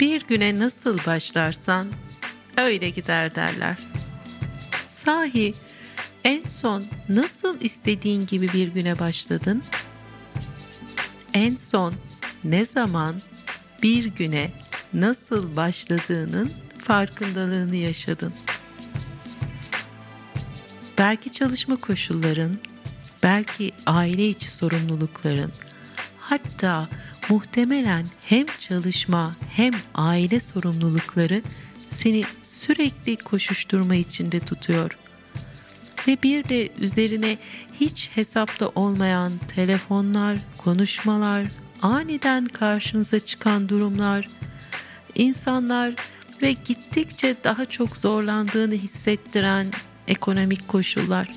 Bir güne nasıl başlarsan öyle gider derler. Sahi en son nasıl istediğin gibi bir güne başladın? En son ne zaman bir güne nasıl başladığının farkındalığını yaşadın? Belki çalışma koşulların, belki aile içi sorumlulukların, hatta muhtemelen hem çalışma hem aile sorumlulukları seni sürekli koşuşturma içinde tutuyor. Ve bir de üzerine hiç hesapta olmayan telefonlar, konuşmalar, aniden karşınıza çıkan durumlar, insanlar ve gittikçe daha çok zorlandığını hissettiren ekonomik koşullar.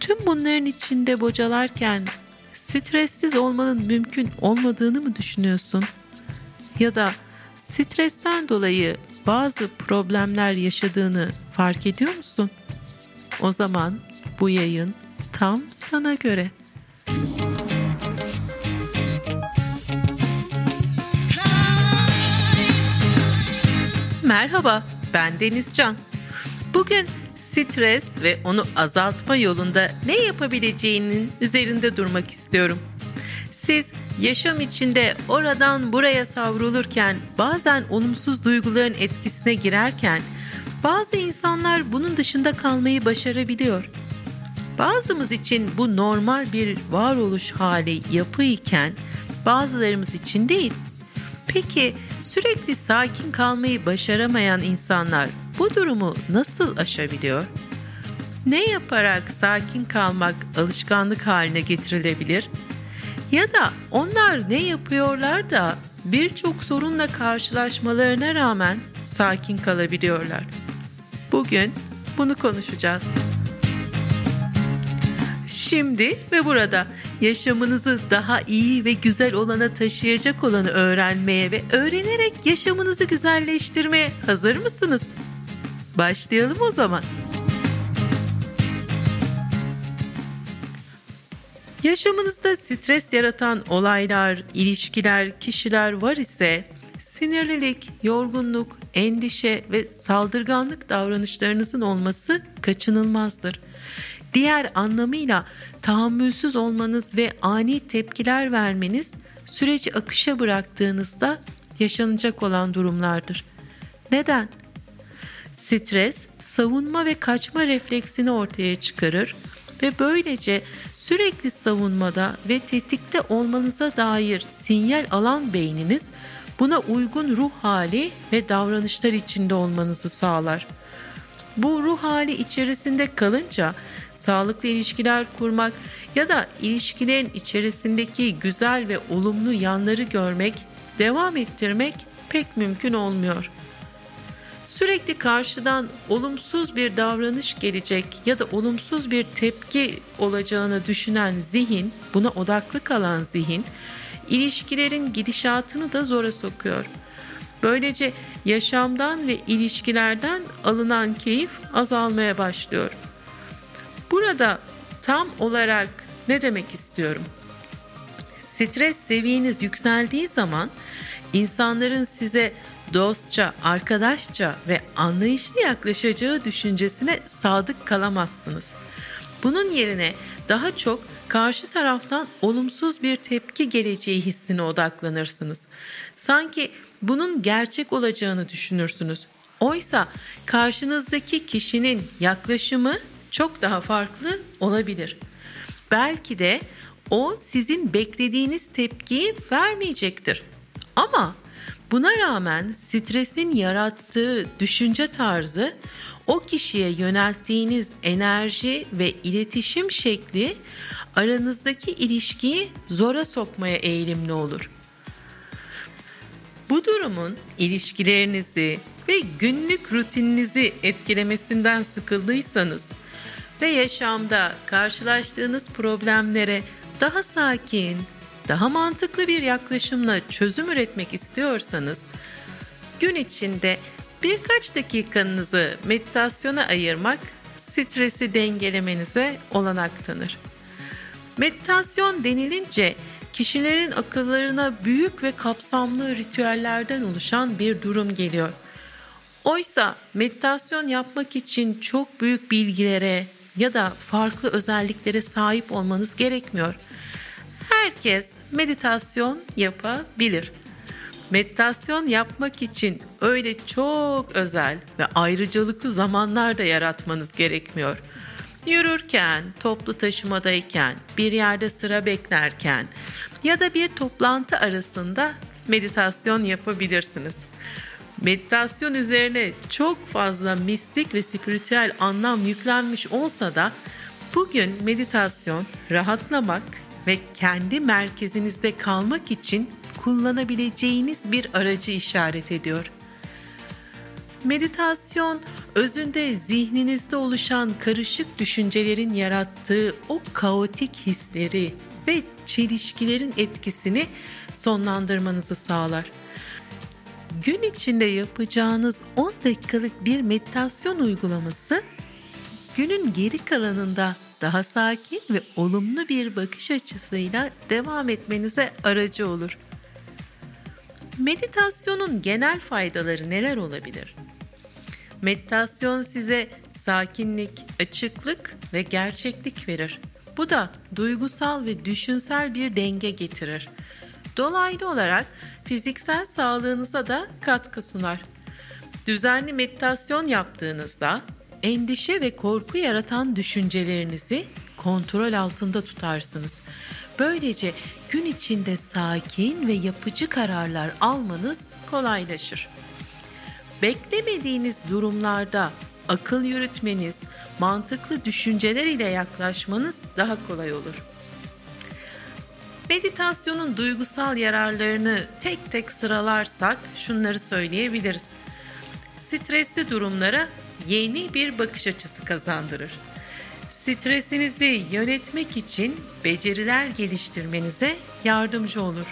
Tüm bunların içinde bocalarken stressiz olmanın mümkün olmadığını mı düşünüyorsun? Ya da stresten dolayı bazı problemler yaşadığını fark ediyor musun? O zaman bu yayın tam sana göre. Merhaba, ben Denizcan. Bugün stres ve onu azaltma yolunda ne yapabileceğinin üzerinde durmak istiyorum. Siz yaşam içinde oradan buraya savrulurken bazen olumsuz duyguların etkisine girerken bazı insanlar bunun dışında kalmayı başarabiliyor. Bazımız için bu normal bir varoluş hali yapı iken bazılarımız için değil. Peki sürekli sakin kalmayı başaramayan insanlar bu durumu nasıl aşabiliyor? Ne yaparak sakin kalmak alışkanlık haline getirilebilir? Ya da onlar ne yapıyorlar da birçok sorunla karşılaşmalarına rağmen sakin kalabiliyorlar? Bugün bunu konuşacağız. Şimdi ve burada yaşamınızı daha iyi ve güzel olana taşıyacak olanı öğrenmeye ve öğrenerek yaşamınızı güzelleştirmeye hazır mısınız? Başlayalım o zaman. Yaşamınızda stres yaratan olaylar, ilişkiler, kişiler var ise sinirlilik, yorgunluk, endişe ve saldırganlık davranışlarınızın olması kaçınılmazdır. Diğer anlamıyla tahammülsüz olmanız ve ani tepkiler vermeniz süreci akışa bıraktığınızda yaşanacak olan durumlardır. Neden? Stres, savunma ve kaçma refleksini ortaya çıkarır ve böylece sürekli savunmada ve tetikte olmanıza dair sinyal alan beyniniz buna uygun ruh hali ve davranışlar içinde olmanızı sağlar. Bu ruh hali içerisinde kalınca sağlıklı ilişkiler kurmak ya da ilişkilerin içerisindeki güzel ve olumlu yanları görmek, devam ettirmek pek mümkün olmuyor. Sürekli karşıdan olumsuz bir davranış gelecek ya da olumsuz bir tepki olacağını düşünen zihin, buna odaklı kalan zihin, ilişkilerin gidişatını da zora sokuyor. Böylece yaşamdan ve ilişkilerden alınan keyif azalmaya başlıyor. Burada tam olarak ne demek istiyorum? Stres seviyeniz yükseldiği zaman insanların size dostça, arkadaşça ve anlayışlı yaklaşacağı düşüncesine sadık kalamazsınız. Bunun yerine daha çok karşı taraftan olumsuz bir tepki geleceği hissine odaklanırsınız. Sanki bunun gerçek olacağını düşünürsünüz. Oysa karşınızdaki kişinin yaklaşımı çok daha farklı olabilir. Belki de o sizin beklediğiniz tepkiyi vermeyecektir. Ama buna rağmen stresin yarattığı düşünce tarzı o kişiye yönelttiğiniz enerji ve iletişim şekli aranızdaki ilişkiyi zora sokmaya eğilimli olur. Bu durumun ilişkilerinizi ve günlük rutininizi etkilemesinden sıkıldıysanız ve yaşamda karşılaştığınız problemlere daha sakin, daha mantıklı bir yaklaşımla çözüm üretmek istiyorsanız gün içinde birkaç dakikanızı meditasyona ayırmak stresi dengelemenize olanak tanır. Meditasyon denilince kişilerin akıllarına büyük ve kapsamlı ritüellerden oluşan bir durum geliyor. Oysa meditasyon yapmak için çok büyük bilgilere ya da farklı özelliklere sahip olmanız gerekmiyor. Herkes meditasyon yapabilir. Meditasyon yapmak için öyle çok özel ve ayrıcalıklı zamanlar da yaratmanız gerekmiyor. Yürürken, toplu taşımadayken, bir yerde sıra beklerken ya da bir toplantı arasında meditasyon yapabilirsiniz. Meditasyon üzerine çok fazla mistik ve spiritüel anlam yüklenmiş olsa da bugün meditasyon rahatlamak ve kendi merkezinizde kalmak için kullanabileceğiniz bir aracı işaret ediyor. Meditasyon özünde zihninizde oluşan karışık düşüncelerin yarattığı o kaotik hisleri ve çelişkilerin etkisini sonlandırmanızı sağlar. Gün içinde yapacağınız 10 dakikalık bir meditasyon uygulaması günün geri kalanında daha sakin ve olumlu bir bakış açısıyla devam etmenize aracı olur. Meditasyonun genel faydaları neler olabilir? Meditasyon size sakinlik, açıklık ve gerçeklik verir. Bu da duygusal ve düşünsel bir denge getirir. Dolaylı olarak fiziksel sağlığınıza da katkı sunar. Düzenli meditasyon yaptığınızda endişe ve korku yaratan düşüncelerinizi kontrol altında tutarsınız. Böylece gün içinde sakin ve yapıcı kararlar almanız kolaylaşır. Beklemediğiniz durumlarda akıl yürütmeniz, mantıklı düşünceler ile yaklaşmanız daha kolay olur. Meditasyonun duygusal yararlarını tek tek sıralarsak şunları söyleyebiliriz. Stresli durumlara yeni bir bakış açısı kazandırır. Stresinizi yönetmek için beceriler geliştirmenize yardımcı olur.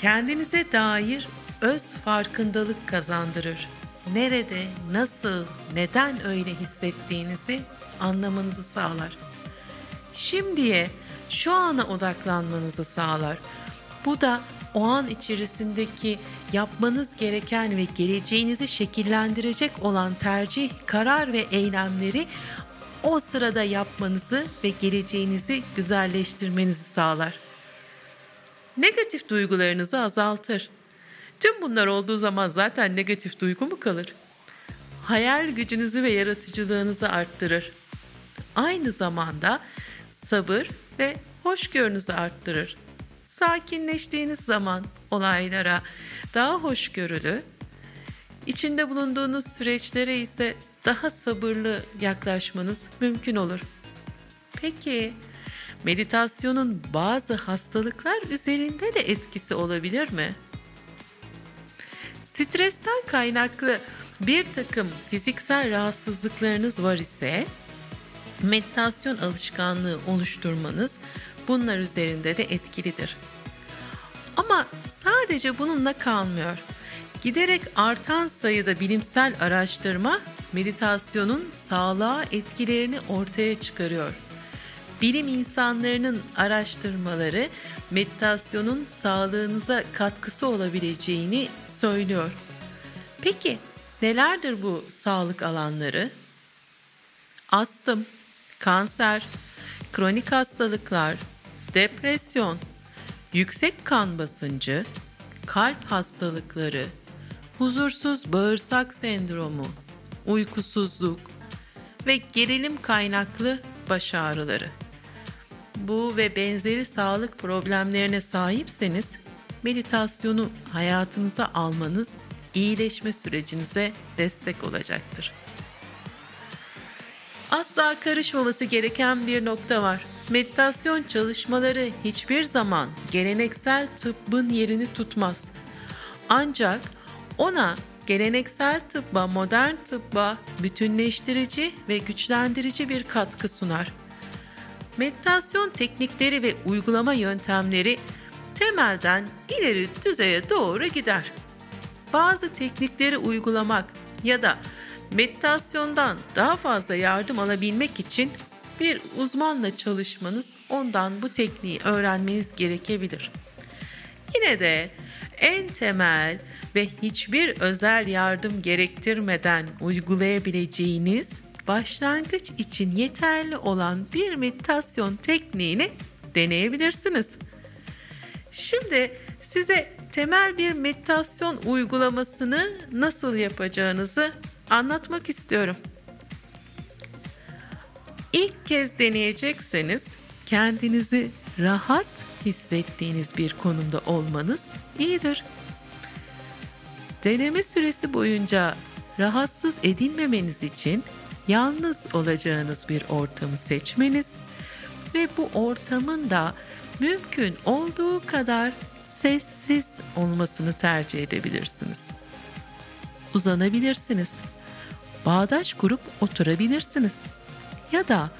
Kendinize dair öz farkındalık kazandırır. Nerede, nasıl, neden öyle hissettiğinizi anlamanızı sağlar. Şimdiye, şu ana odaklanmanızı sağlar. Bu da o an içerisindeki yapmanız gereken ve geleceğinizi şekillendirecek olan tercih, karar ve eylemleri o sırada yapmanızı ve geleceğinizi güzelleştirmenizi sağlar. Negatif duygularınızı azaltır. Tüm bunlar olduğu zaman zaten negatif duygu mu kalır? Hayal gücünüzü ve yaratıcılığınızı arttırır. Aynı zamanda sabır ve hoşgörünüzü arttırır. Sakinleştiğiniz zaman olaylara daha hoşgörülü, içinde bulunduğunuz süreçlere ise daha sabırlı yaklaşmanız mümkün olur. Peki meditasyonun bazı hastalıklar üzerinde de etkisi olabilir mi? Stresten kaynaklı bir takım fiziksel rahatsızlıklarınız var ise meditasyon alışkanlığı oluşturmanız bunlar üzerinde de etkilidir. Ama sadece bununla kalmıyor. Giderek artan sayıda bilimsel araştırma meditasyonun sağlığa etkilerini ortaya çıkarıyor. Bilim insanlarının araştırmaları meditasyonun sağlığınıza katkısı olabileceğini söylüyor. Peki nelerdir bu sağlık alanları? Astım, kanser, kronik hastalıklar, depresyon, yüksek kan basıncı, kalp hastalıkları, huzursuz bağırsak sendromu, uykusuzluk ve gerilim kaynaklı baş ağrıları. Bu ve benzeri sağlık problemlerine sahipseniz meditasyonu hayatınıza almanız iyileşme sürecinize destek olacaktır. Asla karışmaması gereken bir nokta var. Meditasyon çalışmaları hiçbir zaman geleneksel tıbbın yerini tutmaz. Ancak ona geleneksel tıbba, modern tıbba bütünleştirici ve güçlendirici bir katkı sunar. Meditasyon teknikleri ve uygulama yöntemleri temelden ileri düzeye doğru gider. Bazı teknikleri uygulamak ya da meditasyondan daha fazla yardım alabilmek için bir uzmanla çalışmanız ondan bu tekniği öğrenmeniz gerekebilir. Yine de en temel ve hiçbir özel yardım gerektirmeden uygulayabileceğiniz başlangıç için yeterli olan bir meditasyon tekniğini deneyebilirsiniz. Şimdi size temel bir meditasyon uygulamasını nasıl yapacağınızı anlatmak istiyorum. İlk kez deneyecekseniz kendinizi rahat hissettiğiniz bir konumda olmanız iyidir. Deneme süresi boyunca rahatsız edilmemeniz için yalnız olacağınız bir ortamı seçmeniz ve bu ortamın da mümkün olduğu kadar sessiz olmasını tercih edebilirsiniz. Uzanabilirsiniz. Bağdaş kurup oturabilirsiniz. Ya da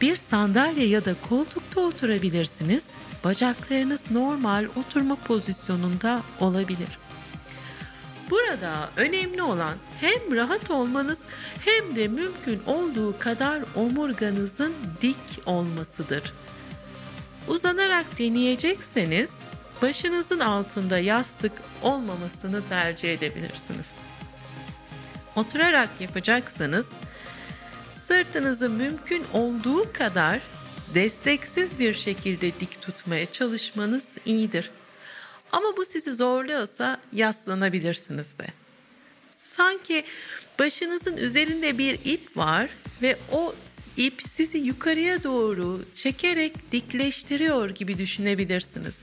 bir sandalye ya da koltukta oturabilirsiniz. Bacaklarınız normal oturma pozisyonunda olabilir. Burada önemli olan hem rahat olmanız hem de mümkün olduğu kadar omurganızın dik olmasıdır. Uzanarak deneyecekseniz başınızın altında yastık olmamasını tercih edebilirsiniz. Oturarak yapacaksanız sırtınızı mümkün olduğu kadar desteksiz bir şekilde dik tutmaya çalışmanız iyidir. Ama bu sizi zorluyorsa yaslanabilirsiniz de. Sanki başınızın üzerinde bir ip var ve o ip sizi yukarıya doğru çekerek dikleştiriyor gibi düşünebilirsiniz.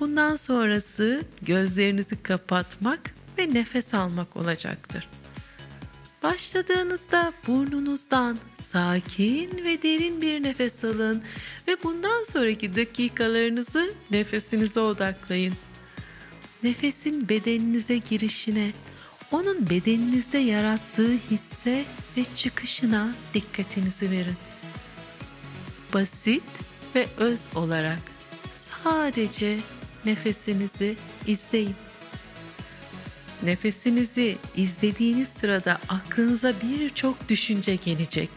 Bundan sonrası gözlerinizi kapatmak ve nefes almak olacaktır. Başladığınızda burnunuzdan sakin ve derin bir nefes alın ve bundan sonraki dakikalarınızı nefesinize odaklayın. Nefesin bedeninize girişine, onun bedeninizde yarattığı hisse ve çıkışına dikkatinizi verin. Basit ve öz olarak sadece nefesinizi izleyin. Nefesinizi izlediğiniz sırada aklınıza birçok düşünce gelecek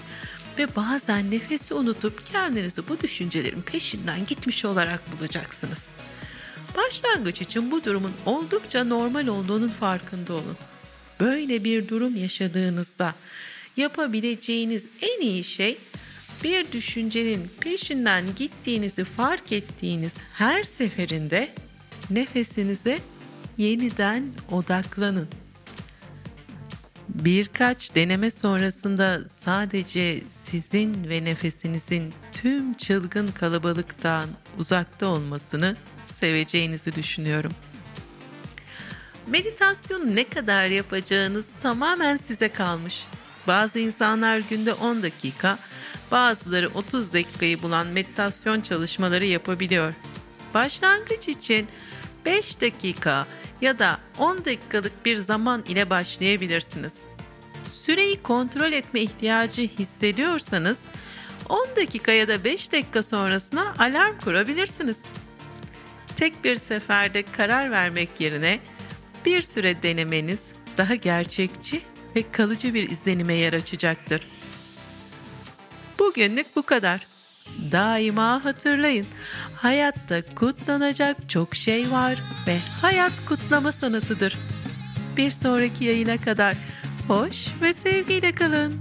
ve bazen nefesi unutup kendinizi bu düşüncelerin peşinden gitmiş olarak bulacaksınız. Başlangıç için bu durumun oldukça normal olduğunun farkında olun. Böyle bir durum yaşadığınızda yapabileceğiniz en iyi şey bir düşüncenin peşinden gittiğinizi fark ettiğiniz her seferinde nefesinize yeniden odaklanın. Birkaç deneme sonrasında sadece sizin ve nefesinizin tüm çılgın kalabalıktan uzakta olmasını seveceğinizi düşünüyorum. Meditasyon ne kadar yapacağınız tamamen size kalmış. Bazı insanlar günde 10 dakika, bazıları 30 dakikayı bulan meditasyon çalışmaları yapabiliyor. Başlangıç için 5 dakika ya da 10 dakikalık bir zaman ile başlayabilirsiniz. Süreyi kontrol etme ihtiyacı hissediyorsanız 10 dakika ya da 5 dakika sonrasına alarm kurabilirsiniz. Tek bir seferde karar vermek yerine bir süre denemeniz daha gerçekçi ve kalıcı bir izlenime yer açacaktır. Bugünlük bu kadar. Daima hatırlayın. Hayatta kutlanacak çok şey var ve hayat kutlama sanatıdır. Bir sonraki yayına kadar hoş ve sevgiyle kalın.